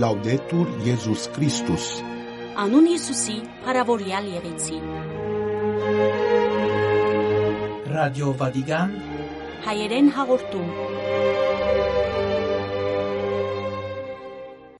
Լաուդետուր Եզուս Քրիստոս Անուն Հիսուսի, հարավորյալ եղեցի։ Ռադիո Վատիկան Հայերեն հաղորդում։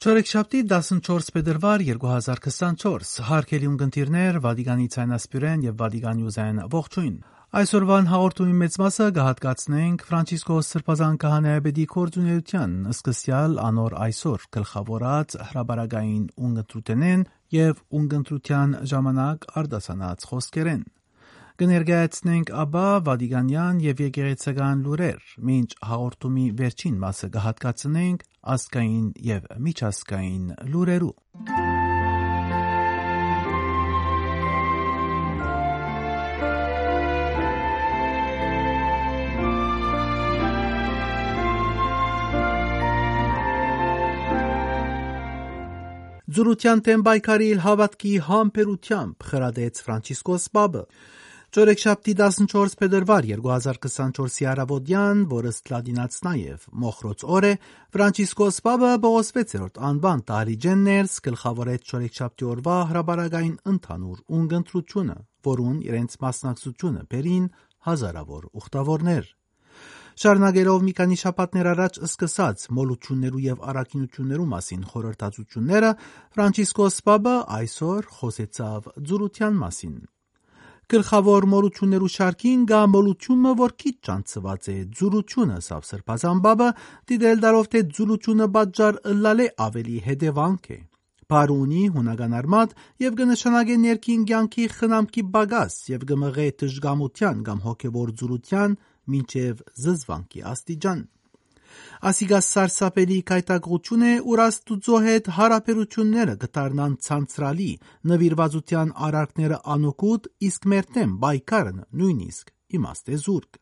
Չորեքշաբթի 14 փետրվար 2024 Հարկելի ունգընտիրներ Վատիկանի ցայնասպիրեն եւ Վատիկանի ուզեն ողջույն Այսօրվան հաղորդումի մեծ մասը կհատկացնենք Ֆրանցիսկոս Սրբազան քահանայապետի կորձունեության սկսյալ անոր այսօր գլխավորած հրաբարագային ունգընտրութենեն եւ ունգընտրության ժամանակ արդասանած խոսքերեն կներկայացնենք ապա Վատիկանյան եւ եկեղեցական լուրեր մինչ հաղորդումի վերջին մասը կհատկացնենք ասկային եւ միջազգային լուրերու Ձուրության թեմ բայկարիլ հավատքի համբերությամբ խրադեց Ֆրանցիսկոս Պապը։ Ճորեքշաբթի 14 փետրվար 2024-ի առավոտյան, որը ստլադինաց նաև մոխրոց օր է, Ֆրանցիսկոս Պապը Պողոս 6-րդ անվան տարիջեն ներս գլխավորեց ճորեքշաբթի օրվա հրաբարագային ընդհանուր ունգընտրությունը, որուն իրենց մասնակցությունը բերին հազարավոր ուխտավորներ։ Շարունակելով մի քանի շաբաթներ առաջ սկսած մոլություններու եւ առաքինություններու մասին խորհրդածությունները, Ֆրանցիսկոս Պապը այսօր խոսեցավ ձուրության մասին։ Գլխավոր մոլություններու շարքին գա մոլությունը, որ քիչ ճանցված է ձուրությունը, սավ սրբազան Պապը դիտել դարով թե ձուրությունը պատճառ ըլլալե ավելի հետևանք է։ Բարունի հունական արմատ եւ կնշանակե ներքին կյանքի խնամքի բագաս եւ գմղե դժգամության կամ հոգեվոր ձուրության մինչև զզվանքի աստիճան։ Ասիգա սարսափելի կայտակղություն է, ուր Աստուծո հետ հարաբերությունները կդառնան ցանցրալի, նվիրվածության արարքները անօգուտ, իսկ մերտեմ բայկարն նույնիսկ իմաստ է զուրկ։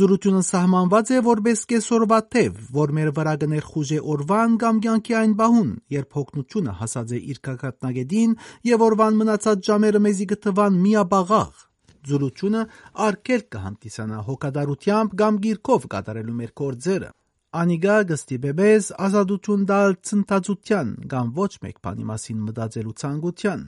Ձուրությունը սահմանված է որպես կեսորվա թև, որ մեր վրա կներխուժե օրվան կամ կյանքի այն բահուն, երբ հոգնությունը հասած է իր կակատնագետին եւ օրվան մնացած ժամերը մեզի կթվան միաբաղաղ, Ձուրությունը արկել կհանդիսանա հոգադարությամբ կամ գիրքով կատարելու մեր կորձերը։ Անիգա գստիպե մեզ ազատություն դալ ցնտածության կամ ոչ մեկ բանի մասին մտածելու ցանկության։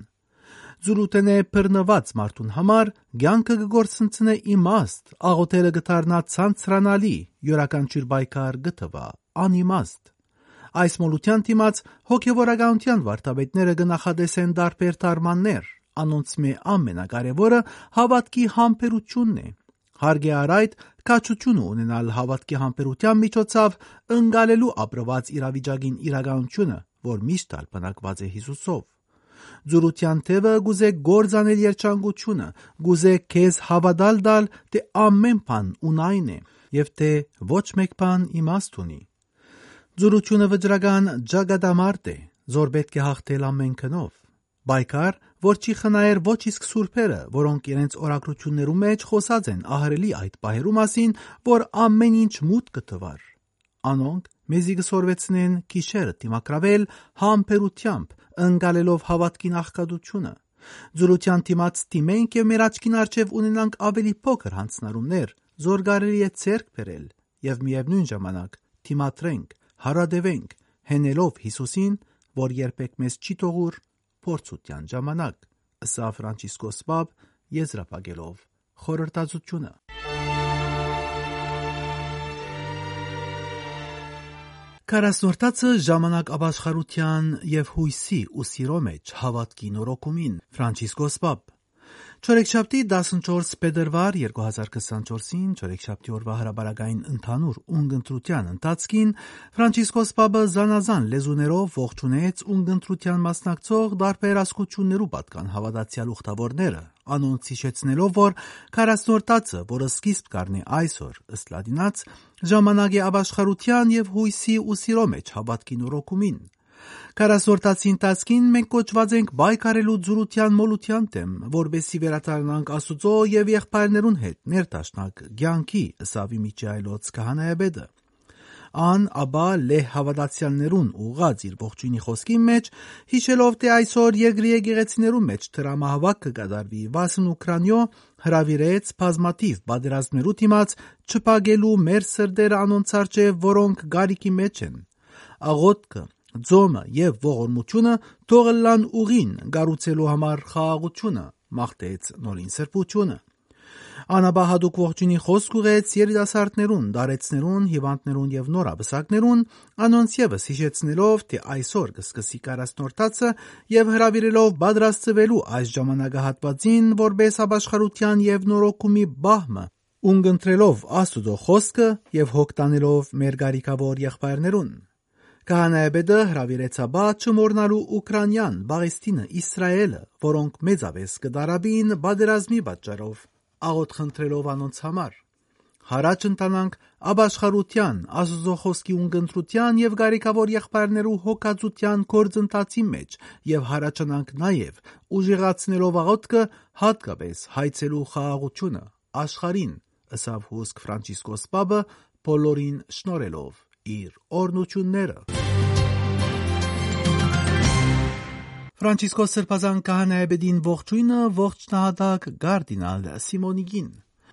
Ձուրութենե բռնված մարդուն համար ցանկը կգործընծնե իմաստ, աղոթերը կդառնա ցանցրանալի, յուրաքանչյուր բայկար գտվա անիմաստ։ Այս մոլության դիմաց հոգեվորականության վարդապետները կնախադեսեն դարբեր դարմաններ, անոնց մե ամենակարևորը հավատքի համբերությունն է։ Հարգե առայդ կաչությունը ունենալ հավատքի համբերության միջոցով ընկալելու ապրված իրավիճակին իրականությունը, որ միշտ ալպնակված է Հիսուսով։ Ձուրության թևը գուզե գործանել երջանկությունը, գուզե քեզ հավատալ դալ, թե ամեն բան ունայն է եւ թե ոչ մեկ բան իմաստ ունի։ Ձուրությունը վճռական ջագադամարտ է, զոր պետք է հաղթել ամեն քնով։ Բայկար, որ չի խնայեր ոչ իսկ սուրբերը, որոնք իրենց օրակրություններու մեջ խոսած են ահրելի այդ պահերու մասին, որ ամեն ինչ մութ կթվար։ Անոնք մեզի կսորվեցնեն գիշերը դիմակրավել համբերությամբ, ընկալելով հավատքի նախկատությունը։ Ձուրության դիմաց դիմենք եւ մեր աչքին արչեւ ունենանք ավելի փոքր հանցնարումներ, զորգարելի է ցերկ բերել եւ միևնույն ժամանակ դիմատրենք, հարադևենք, հենելով Հիսուսին, որ երբեք մեզ չի թողուր փորձության ժամանակ, ըսա Ֆրանցիսկոս Պապ եզրափակելով խորհրդածությունը։ Կարասնորտացը ժամանակ ապաշխարության եւ հույսի ու սիրո մեջ հավատքի նորոգումին Ֆրանցիսկոս Պապ Չորեքշաբթի 14 փետրվար 2024-ին Չորեքշաբթի օրվա հրաբարագային ընդհանուր ունգընտրության ընթացքին Ֆրանցիսկոս Պապը զանազան լեզուներով ողջունեց ունգընտրության մասնակցող դարբեր ասկություններու պատկան հավատացյալ ուխտավորները, անոնց հիշեցնելով, որ 40-տացը, որը սկիզբ կառնի այսօր, ըստ լադինաց, ժամանակ է ապաշխարության եւ հույսի ու սիրո մեջ հավատքի նորոգումին։ Կարասորտացի ընթացքին մենք կոչված ենք բայկարելու զրության մոլության դեմ, որբեսի վերադառնանք Աստուծո եւ եղբայրներուն հետ ներդաշնակ ցանկի ըսավի միջայլոց քահանայաբեդը։ Ան ապա լե հավատացյալներուն ուղած իր ողջունի խոսքի մեջ հիշելով թե այսօր երկրի եկեղեցիներու մեջ դրամահավաք կկատարվի վասն Ուկրաինո հրավիրեց բազմաթիվ բادرազմերու դիմաց չփակելու մեր սրդերը անոնց արջե որոնք գարիկի մեջ են աղոտքը ձոմը եւ ողորմությունը թողը լան ուղին գառուցելու համար խաղաղությունը մաղթեց նորին սրբությունը Անաբահադուկ ողջունի խոսք ուղեց երիտասարդներուն, դարեցներուն, հիվանդներուն եւ նորաբսակներուն, անոնց եւս հիշեցնելով, թե այսօր կսկսի կարասնորթացը եւ հրավիրելով պատրաստվելու այս ժամանակահատվածին որբես ապաշխարության եւ նորոգումի բահմը, ունգընտրելով Աստուծո խոսքը եւ հոգտանելով մեր գարիկավոր եղբայրներուն։ Քահանայապետը հրավիրեցաբար չմոռանալու Ուկրաինան, Պաղեստինը, Իսրայելը, որոնք մեծապես կդարաբին պատերազմի պատճառով, աղոթ խնդրելով անոնց համար։ Հարաճ ընտանանք աբաշխարության, Աստծո խոսքի ունգընտրության եւ գարիկավոր եղբայրներու հոգածության գործընթացի մեջ եւ հարաճանանք նաեւ ուժեղացնելով աղոթքը հատկապես հայցելու խաղաղությունը աշխարին, ըսավ հուսք Ֆրանցիսկոս Պապը բոլորին շնորելով իր օրնությունները։ Ֆրանցիսկոս Սրբազան քահանայապետին ողջույնը ողջ նահատակ Գարդինալ Սիմոնիգին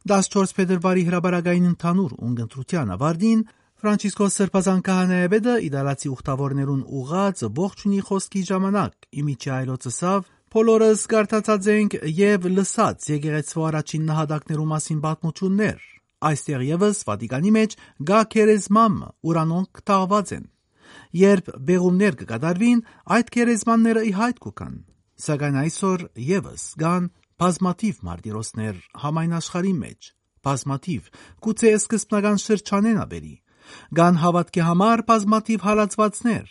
14 փետրվարի հրաբարագային ընդհանուր ունգընտրության ավարտին Ֆրանցիսկոս Սրբազան քահանայապետը իդալացի ուխտավորներուն ուղած ողջունի խոսքի ժամանակ իմիջի այլոցսավ բոլորս կարդացած ենք եւ լսած եկեղեցու առաջին նահատակներու մասին պատմություններ այստեղ եւս Վատիկանի մեջ գա քերեզմամ ուրանոնք տաղված են Երբ բեղումներ կկատարվին, այդ քերեզմանները ի հայտ կգան։ Սակայն այսօր եւս կան բազմաթիվ մարտիրոսներ համայն աշխարհի մեջ, բազմաթիվ, գուցե սկզբնական շրջանեն աբերի, կան հավատքի համար բազմաթիվ հալածվածներ,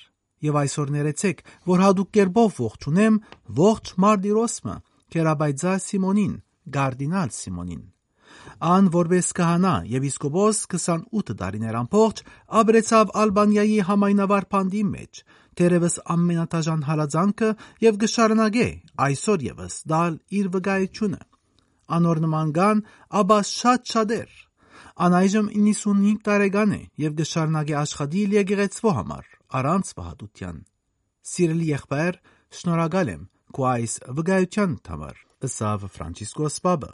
եւ այսօր ներեցեք, որ հadoop կերպով ողջունեմ ողջ մարտիրոսը, Կերաբայձա Սիմոնին, Գարդինալ Սիմոնին։ Ան որպես քահանա եւ իսկոբոս 28 տարիներ ամբողջ ապրեցավ Ալբանիայի համայնավար բանդի մեջ, թերևս ամենատաժան հալածանքը եւ գշարունակե այսօր եւս դալ իր վկայությունը։ Անոր նման կան, աբա շատ շատեր։ Անայժմ 95 տարեկան է եւ գշարունակե աշխատիլ եկեղեցվո համար առանց վհատության։ Սիրելի եղբայր, շնորհակալ եմ քո այս վկայության համար, ըսավ Ֆրանցիսկոս Պապը։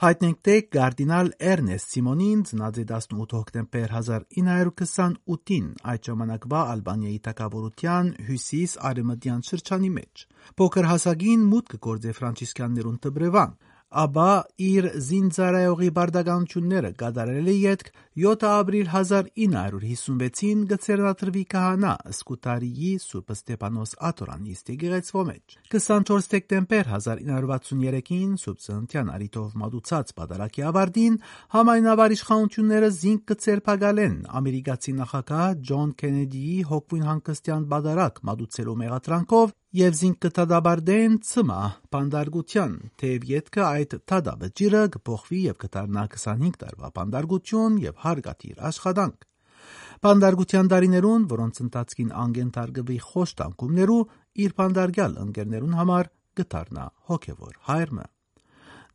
Հայտնենք թե կարդինալ Էրնեստ Սիմոնին ծնած է 18 հոկտեմբեր 1928-ին այդ ժամանակվա Ալբանիայի թագավորության հյուսիս արևմտյան շրջանի մեջ։ Փոքր հասակին մուտք գործե ֆրանցիսկաներուն տբրևան, ապա իր զինծառայողի բարդականությունները կատարել է յետք 7 ապրիլ 1956-ին գծերնատրվի քահանա Սկուտարիի Սուրբ Ստեփանոս Աթորանիստ եկեղեցվո մեջ 24 դեկտեմբեր 1963-ին Սուրբ Սննդյան արիտով մատուցած պատարակի ավարտին համայնավար իշխանությունները զինք կցերփակալեն ամերիկացի նախագահ Ջոն Քենեդիի հոգվին հանգստյան պատարակ մատուցելու մեղադրանքով եւ զինք կտադաբարդեն ցմա բանդարգության թեև յետքը այդ թադաբջիրը կփոխվի եւ կդառնա 25 տարվա բանդարգություն եւ հարգատիր աշխատանք Բանդարգության դարիներուն, որոնց ընթացքին անգենթարգվի խոշտանկումներու, իր բանդարգյալ ընկերներուն համար գտարնա հոգևոր հայրմը։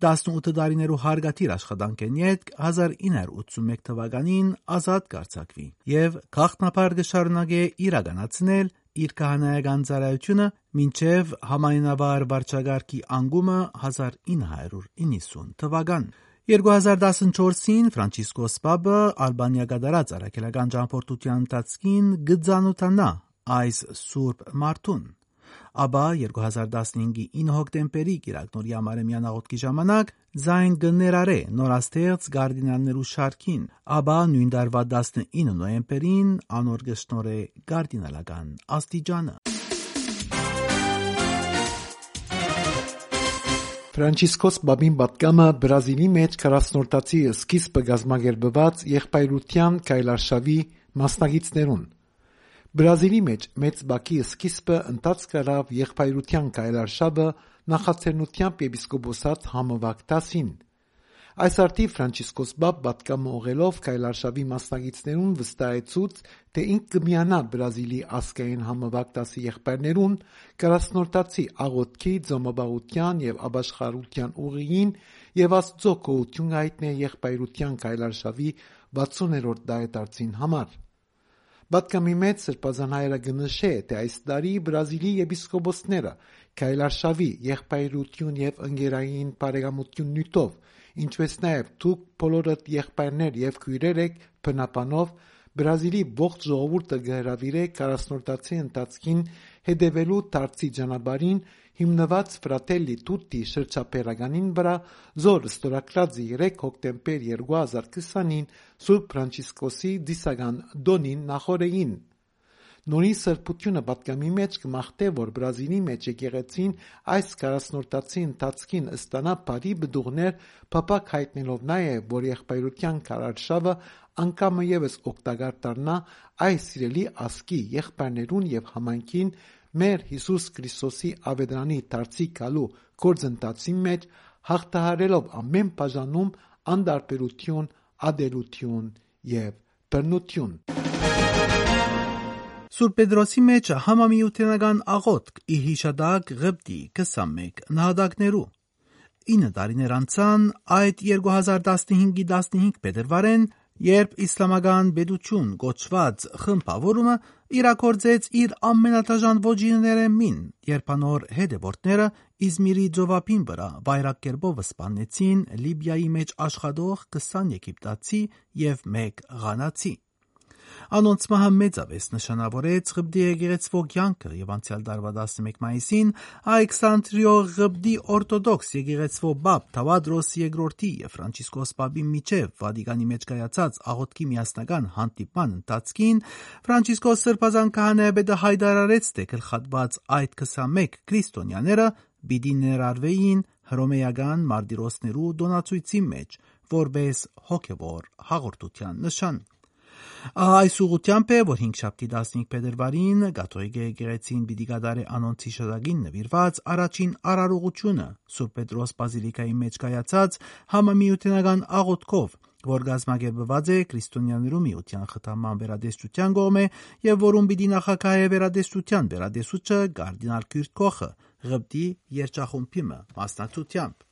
18 տարիներու հարգատիր աշխատանքեն յետ 1981 թվականին ազատ կարձակվի եւ քաղտնապար կշարունակե իրականացնել իր քահանայական ծառայությունը մինչև համայնավար վարչագարքի անգումը 1990 թվական։ 2014-ին Ֆրանցիսկոս Պապը Ալբանիա գդարած արաքելական ճամփորդության ընթացքին գծանոթանա այս Սուրբ Մարտուն։ Աբա 2015-ի 9 հոկտեմբերի Կիրակնորի ամարեմյան աղոթքի ժամանակ զայն գներարե նորաստեղծ գարդինալներու շարքին, աբա նույն դարվա 19 նոյեմբերին անոր գշնորե գարդինալական աստիճանը։ Ֆրանցիսկոս Բաբին Բատկամը Բրազիլի մեջ 40-որդացի սկիզբը գազմագերբված եղբայրության կայլարշավի մասնագետներուն Բրազիլի մեջ մեծ բակի սկիզբը ընթաց կրավ եղբայրության կայլարշավը նախաձեռնությամբ եպիսկոպոսած համովակ 10-ին Այս արդի Ֆրանցիսկոս Բաբ պատկամը ուղելով կայլարշավի մասնագետներուն վստահեցուց, թե ինք կմիանա Բրազիլի ասկային համավակ 10 եղբայրներուն, կրասնորդացի աղոտքի, ձոմաբաղության եւ աբաշխարության ուղիին եւ Աստծո գոհություն հայտնե եղբայրության կայլարշավի 60-րդ դայետարցին համար։ Բատկամի մեջ սրբազան հայրը գնշե, թե այս տարի Բրազիլի եպիսկոպոսները կայլարշավի եղբայրություն եւ ընկերային բարեկամություն նյութով ինչպես նաև դուք բոլորդ եղբայրներ եւ քույրեր եք բնապանով Բրազիլի ողջ ժողովուրդը գհրավիրե 40-րդացի ընթացքին հետևելու դարձի ճանապարհին հիմնված Ֆրատելի Տուտի շրջապերականին վրա զոր ստորակրածի 3 հոկտեմբեր 2020-ին Սուրբ Ֆրանցիսկոսի դիսական դոնին նախորեին Նորի սրբությունը պատկամի մեջ կմաղթե, որ Բրազիլի մեջ եկեղեցին այս 40-րդացի ընթացքին ստանա բարի բդուղներ, փապակ հայտնելով նաև, որ եղբայրության կարարշավը անգամը եւս օգտակար դառնա այս սիրելի ասկի եղբայրներուն եւ համայնքին մեր Հիսուս Քրիստոսի ավետարանի դարձի գալու գործընթացի մեջ հաղթահարելով ամեն բաժանում անդարբերություն, ադելություն եւ բռնություն։ Սուրբ Պետրոսի մեջ համամիութենական աղոթք ի հիշադակ ղպտի 21 նահատակներու 9 տարիներ անցան այդ 2015-ի 15 փետրվարեն երբ իսլամական պետություն գոչված խմբավորումը իրակորձեց իր ամենատաժան ոչինները մին երբանոր հետևորդները Իզմիրի ծովափին վրա վայրակերպով սպանեցին Լիբիայի մեջ աշխատող 20 եգիպտացի եւ 1 ղանացի Անոնց մահը մեծապես նշանավորեց Ղբդի եկեղեցվո կյանքը եւ անցյալ տարվա 11 մայիսին Ալեքսանդրիո Ղբդի օրթոդոքս եկեղեցվո Բաբ Թավադրոս II եւ Ֆրանցիսկոս Պապի միջև Վատիկանի մեջ կայացած աղոթքի միասնական հանդիպման ընթացքին Ֆրանցիսկոս Սրբազան քահանայապետը հայտարարեց, թե գլխատված այդ 21 քրիստոնյաները պիտի ներառվեին հռոմեական մարտիրոսներու դոնացույցի մեջ որպես հոգևոր հաղորդության նշան։ Այս ուղությամբ է, որ 5 շաբթի 15 փետրվարին Կաթողիկ եկեղեցին պիտի կատարի անոնց հիշատակին նվիրված առաջին արարողությունը. Սուրբ Պետրոս բազիլիկայի մեջ կայացած համամիութենական աղոթքով, որ գազմագերբված է քրիստոնյաներու միության խթանման վերադեստության կողմէ եւ որում պիտի նախակայե վերադեստության վերադեսուչը կարդինալ Քյուրտ Կոխը ղբտի երջախումբի մասնակցությամբ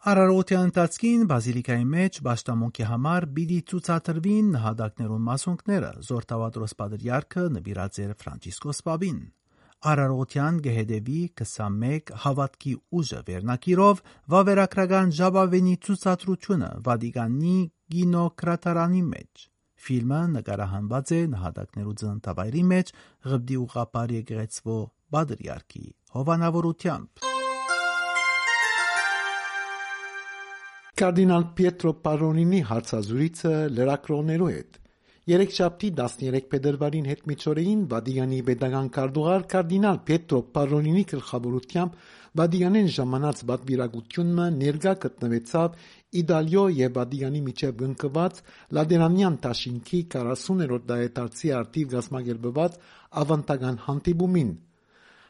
Արարողության ընթացքին բազիլիկայի մեջ պաշտամունքի համար պիտի ցուցադրվին նահատակներուն մասունքները Զորտավատրոս Պատրիարքը նվիրած էր Ֆրանցիսկոս Պապին։ Արարողության գեհդեվի 21 հավատքի ուժը վերնակիրով վավերագրական ժապավենի ցուցադրությունը Վատիկանի կինոկրատարանի մեջ։ Ֆիլմը նկարահանված է նահատակներու ծննդավայրի մեջ Ղբդի ուղապար եկեղեցվո Պատրիարքի հովանավորությամբ։ Կարդինալ Պիետրո Պարոնինի հարցազրույցը լրակրողներու հետ Երեք շաբթի 13 փետրվարին հետ միջօրեին Վադիգանի pedagogan քարտուղար կարդինալ Պետրո Պարոնինի գլխավորությամբ Վադիգանեն ժամանած պատվիրակությունը ներկա գտնվեցավ Իտալիո եւ Վադիգանի միջև գնկված Լադերանյան Տաշինքի 40-րդ դայետարցի արտիվ գազմագերբված ավանդական հանդիպումին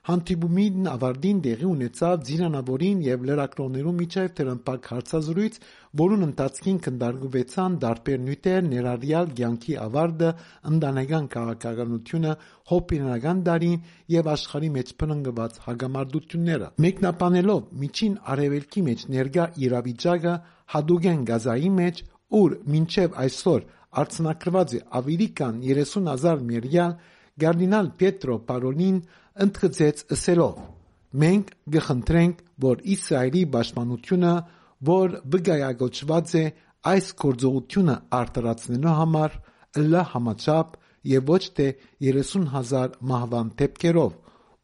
Հանդիպումին ավարտին տեղի ունեցավ ձիրանավորին եւ լրակրողներու միջև տրմփակ հարցազրույց, որուն ընթացքին քննարկվեցան դարբեր նյութեր, ներառյալ ցանկի ավարտը, ընտանեկան քաղաքականությունը, հոբբինական դարին եւ աշխարհի մեջ փննգված հագամարտությունները։ Մեկնաբանելով միջին արևելքի մեջ ներկա իրավիճակը հadogen գազայի մեջ, ուր մինչև այսօր արցնակրված է ավելի քան 30000 մերյալ Կարդինալ Պետրո Պարոնին ընդգծեց ասելով. Մենք գխնդրենք, որ Իսրայելի պաշտպանությունը, որ վկայակոչված է այս գործողությունը արտարացնելու համար, լա համաչափ եւ ոչ թե 30000 մահվան դեպքերով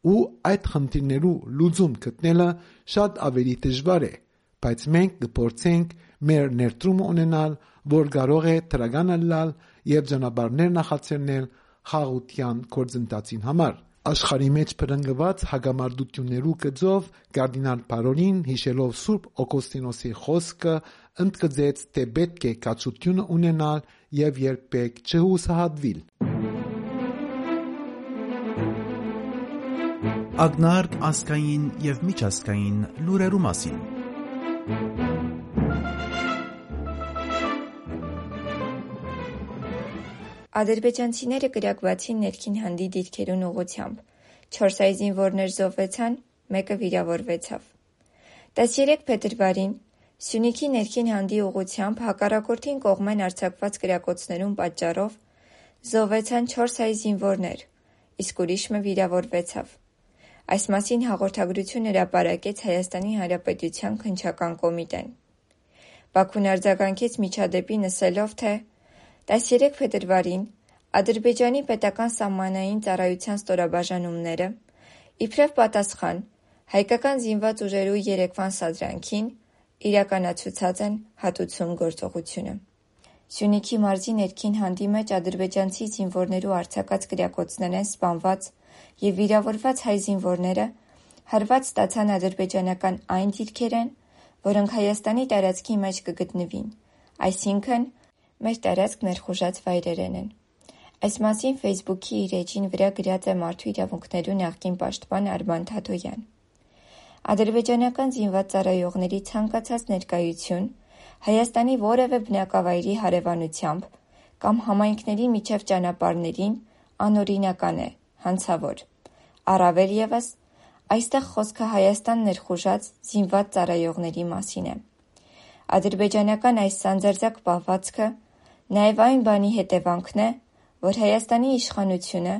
ու այդ խնդիրներու լուծում գտնելը շատ ավելի դժվար է բայց մենք կփորձենք մեր ներդրումը ունենալ որ կարող է տրագան լալ եւ ճանապարհներ նախաձեռնել խաղաղության գործընթացին համար աշխարհի մեջ բռնկված հագամարտություններու գծով կարդինալ Պարոնին հիշելով Սուրբ Օգոստինոսի խոսքը ընդգծեց, թե պետք է կացությունը ունենալ եւ երբեք չհուսահատվել։ Ագնարկ ասկային եւ միջազգային լուրերու մասին Ադրբեջանցիները կրակվածին ներքին հանդի դիրքերուն ուղությամբ։ 4 այ զինվորներ զոհվեցան, մեկը վիրավորվեցավ։ 13 փետրվարին Սյունիքի ներքին հանդի ուղությամբ հակառակորդին կողմեն արձակված կրակոցներուն պատճառով զոհվեցան 4 հայ զինվորներ, իսկ ուրիշը վիրավորվեցավ։ Այս մասին հաղորդագրություն հրապարակեց Հայաստանի Հանրապետության քննչական կոմիտեն։ Բաքուն արձագանքեց միջադեպին ասելով, թե 13 փետրվարին Ադրբեջանի պետական սահմանային ծառայության ստորաբաժանումները, իբրև պատասխան հայկական զինված ուժերու երեկվան սադրանքին, իրականացուցած են հատուցում գործողությունը։ Սյունիքի մարզի ներքին հանդի մեջ ադրբեջանցի զինվորներու արձակած կրակոցներ են սպանված եւ վիրավորված հայ զինվորները հարված ստացան ադրբեջանական այն դիրքերեն, որոնք Հայաստանի տարածքի մեջ կգտնվին, այսինքն մեր տարածք ներխուժած վայրերեն են։ Այս մասին Facebook-ի իր էջին վրա գրած է Մարդու իրավունքներու նախկին պաշտպան Արման Թաթոյան։ Ադրբեջանական զինված ծառայողների ցանկացած ներկայություն Հայաստանի որևէ բնակավայրի հարևանությամբ կամ համայնքների միջև ճանապարհներին անօրինական է, հանցավոր։ Առավել ևս Այստեղ խոսքը Հայաստան ներխուժած զինված ծառայողների մասին է։ Ադրբեջանական այս սանձարձակ պահվածքը նաև այն բանի հետևանքն է, որ Հայաստանի իշխանությունը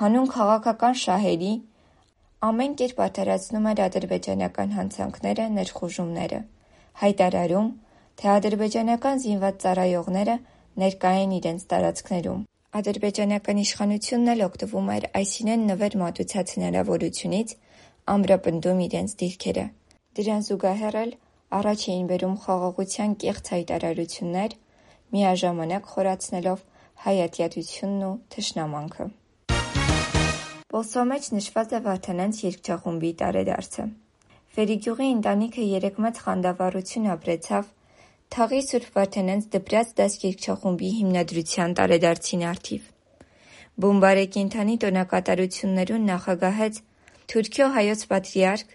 հանուն քաղաքական շահերի ամեն կերպ արդարացնում էր ադրբեջանական հանցանքները, ներխուժումները, հայտարարում, թե ադրբեջանական զինված ծառայողները ներկա են իրենց տարածքներում։ Ադրբեջանական իշխանությունն էլ օգտվում էր այսինեն նվեր մատուցած հնարավորությունից ամրապնդում իրենց դիրքերը։ Դրան զուգահեռ էլ առաջ էին բերում խաղաղության կեղծ հայտարարություններ, միաժամանակ խորացնելով հայատյացությունն ու թշնամանքը։ Պոլսո մեջ նշված է Վարդանանց երգչախումբի տարեդարձը։ Ֆերիգյուղի ընտանիքը երեք մեծ խանդավառություն ապրեցավ Թաղի Սուրբ Վարդանանց դպրած դաս երգչախումբի հիմնադրության տարեդարձին արդիվ։ Բումբարե կենթանի տոնակատարություններուն նախագահեց Թուրքիո հայոց պատրիարք,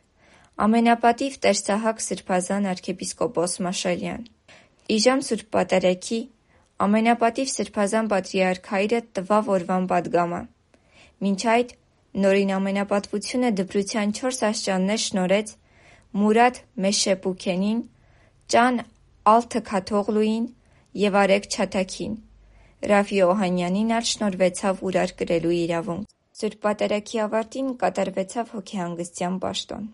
ամենապատիվ Տեր-Սահակ սրբազան arczepiskopos Մաշալյան։ Իժամ Սուրբ Պատարագի ամենապատիվ սրբազան պատրիարք հայրը տվավ օրվան պատգամը։ Մինչ այդ նորին ամենապատվությունը դպրության 4 աստիճաններ շնորհեց Մուրադ Մեշեփուքենին, Ճան Ալթքաթողլուին եւ Արեգ Չաթաքին։ Ռաֆի Օհանյանին ալ շնորհվեցավուրար կրելու իրավունք։ Սուրբ Պատարագի ավարտին կատարվեցավ հոգեհանգստյան պաշտոն։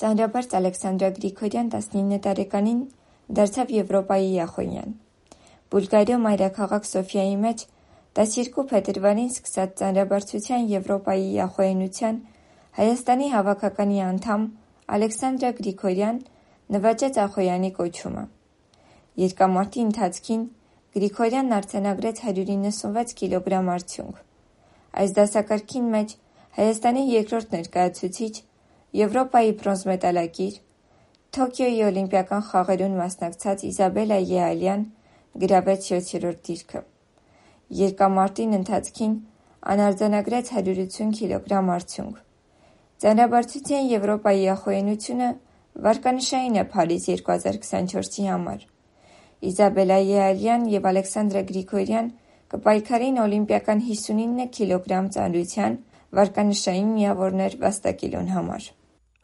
Ծանրաբարձ Ալեքսանդրա Գրիգորյան 19 տարեկանին դարձավ Եվրոպայի յախոյյան։ Բուլգարիո մայրաքաղաք Սոֆիայի մեջ 12 փետրվարին սկսած ծանրաբարձության Եվրոպայի յախոյենության Հայաստանի հավաքականի անդամ Ալեքսանդրա Գրիգորյան նվաճեց ախոյանի կոչումը։ Երկամարտի ընթացքին Գրիգորյանն արձանագրեց 196 կիլոգրամ արդյունք։ Այս դասակարգին մեջ Հայաստանի երկրորդ ներկայացուցիչ, Եվրոպայի բրոնզ մեդալակիր, Թոկիոյի օլիմպիական խաղերուն մասնակցած Իզաբելա Եալյան գրավեց 7-րդ դիրքը։ Երկամարտին ընթացքին անարձանագրեց 180 կիլոգրամ արդյունք։ Ծանրաբարձության Եվրոպայի ախոյենությունը վարկանշային է Փարիզ 2024-ի համար։ Իզաբելա Եալյան եւ Ալեքսանդրա Գրիգորյան կպայքարին օլիմպիական 59 կիլոգրամ ծանրության վարկանշային միավորներ վաստակելուն համար։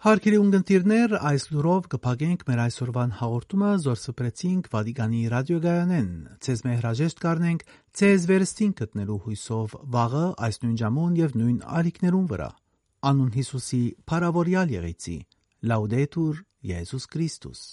Հարկերի ունգընտիրներ այս լուրով կփակենք մեր այսօրվան հաղորդումը զորսպրեցինք Վատիկանի ռադիոգայանեն։ Ցեզ մեր հրաժեշտ կառնենք ցեզ վերստին գտնելու հույսով վաղը այս նույն ժամուն եւ նույն ալիքներուն վրա։ Անուն Հիսուսի, Փարավորյալ եղեցի։ Լաուդետուր Եզուս Քրիստոս։